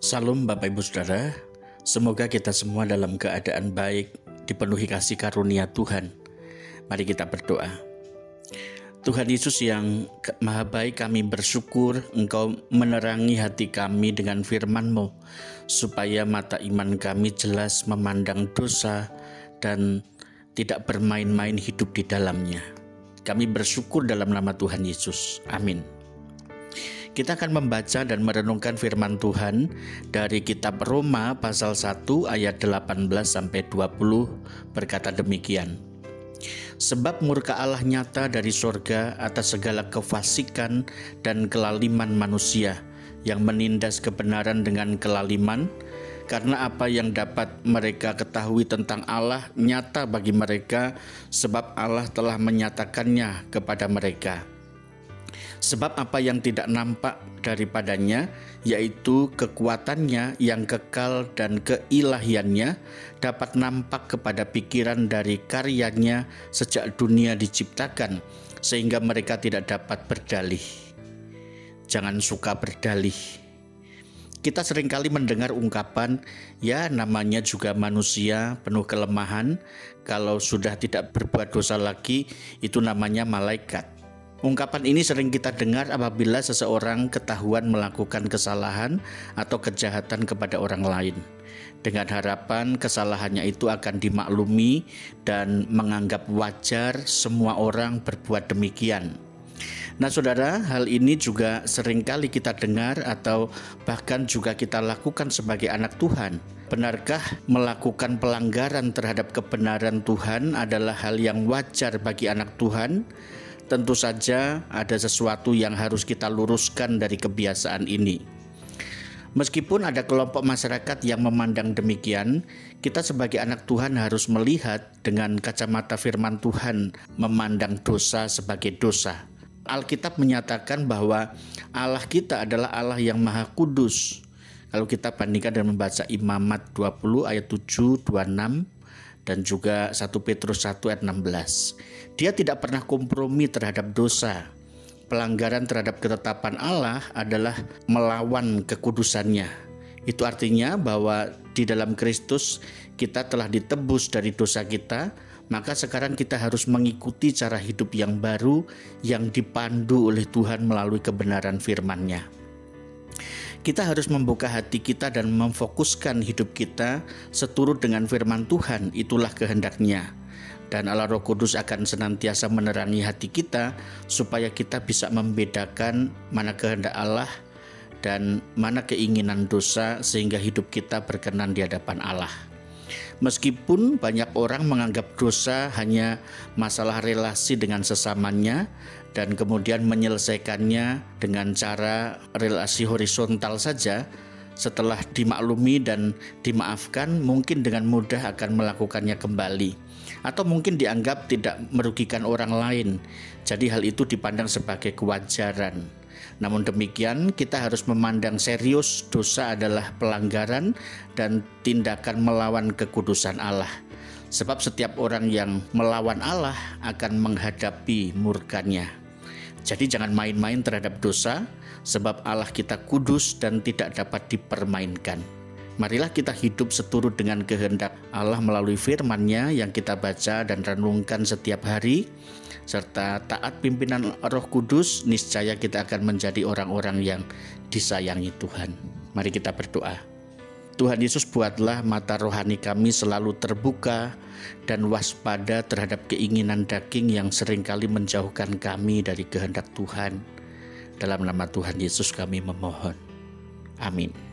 Salam Bapak Ibu Saudara, semoga kita semua dalam keadaan baik, dipenuhi kasih karunia Tuhan. Mari kita berdoa. Tuhan Yesus yang maha baik kami bersyukur Engkau menerangi hati kami dengan firman-Mu supaya mata iman kami jelas memandang dosa dan tidak bermain-main hidup di dalamnya. Kami bersyukur dalam nama Tuhan Yesus. Amin. Kita akan membaca dan merenungkan firman Tuhan dari kitab Roma pasal 1 ayat 18 sampai 20 berkata demikian. Sebab murka Allah nyata dari sorga atas segala kefasikan dan kelaliman manusia yang menindas kebenaran dengan kelaliman, karena apa yang dapat mereka ketahui tentang Allah nyata bagi mereka, sebab Allah telah menyatakannya kepada mereka. Sebab apa yang tidak nampak daripadanya, yaitu kekuatannya yang kekal dan keilahiannya, dapat nampak kepada pikiran dari karyanya sejak dunia diciptakan, sehingga mereka tidak dapat berdalih. Jangan suka berdalih. Kita sering kali mendengar ungkapan, ya namanya juga manusia penuh kelemahan, kalau sudah tidak berbuat dosa lagi, itu namanya malaikat. Ungkapan ini sering kita dengar apabila seseorang ketahuan melakukan kesalahan atau kejahatan kepada orang lain, dengan harapan kesalahannya itu akan dimaklumi dan menganggap wajar semua orang berbuat demikian. Nah, saudara, hal ini juga sering kali kita dengar atau bahkan juga kita lakukan sebagai anak Tuhan. Benarkah melakukan pelanggaran terhadap kebenaran Tuhan adalah hal yang wajar bagi anak Tuhan? Tentu saja ada sesuatu yang harus kita luruskan dari kebiasaan ini. Meskipun ada kelompok masyarakat yang memandang demikian, kita sebagai anak Tuhan harus melihat dengan kacamata firman Tuhan, memandang dosa sebagai dosa. Alkitab menyatakan bahwa Allah kita adalah Allah yang Maha Kudus. Kalau kita bandingkan dan membaca Imamat 20 ayat 7, 26, dan juga 1 Petrus 1 ayat 16. Dia tidak pernah kompromi terhadap dosa. Pelanggaran terhadap ketetapan Allah adalah melawan kekudusannya. Itu artinya bahwa di dalam Kristus kita telah ditebus dari dosa kita, maka sekarang kita harus mengikuti cara hidup yang baru yang dipandu oleh Tuhan melalui kebenaran firman-Nya kita harus membuka hati kita dan memfokuskan hidup kita seturut dengan firman Tuhan, itulah kehendaknya. Dan Allah Roh Kudus akan senantiasa menerangi hati kita supaya kita bisa membedakan mana kehendak Allah dan mana keinginan dosa sehingga hidup kita berkenan di hadapan Allah. Meskipun banyak orang menganggap dosa hanya masalah relasi dengan sesamanya dan kemudian menyelesaikannya dengan cara relasi horizontal saja, setelah dimaklumi dan dimaafkan mungkin dengan mudah akan melakukannya kembali atau mungkin dianggap tidak merugikan orang lain. Jadi hal itu dipandang sebagai kewajaran. Namun demikian, kita harus memandang serius dosa adalah pelanggaran dan tindakan melawan kekudusan Allah. Sebab setiap orang yang melawan Allah akan menghadapi murkanya. Jadi jangan main-main terhadap dosa, sebab Allah kita kudus dan tidak dapat dipermainkan. Marilah kita hidup seturut dengan kehendak Allah melalui firman-Nya yang kita baca dan renungkan setiap hari serta taat pimpinan Roh Kudus, niscaya kita akan menjadi orang-orang yang disayangi Tuhan. Mari kita berdoa. Tuhan Yesus buatlah mata rohani kami selalu terbuka dan waspada terhadap keinginan daging yang sering kali menjauhkan kami dari kehendak Tuhan. Dalam nama Tuhan Yesus kami memohon. Amin.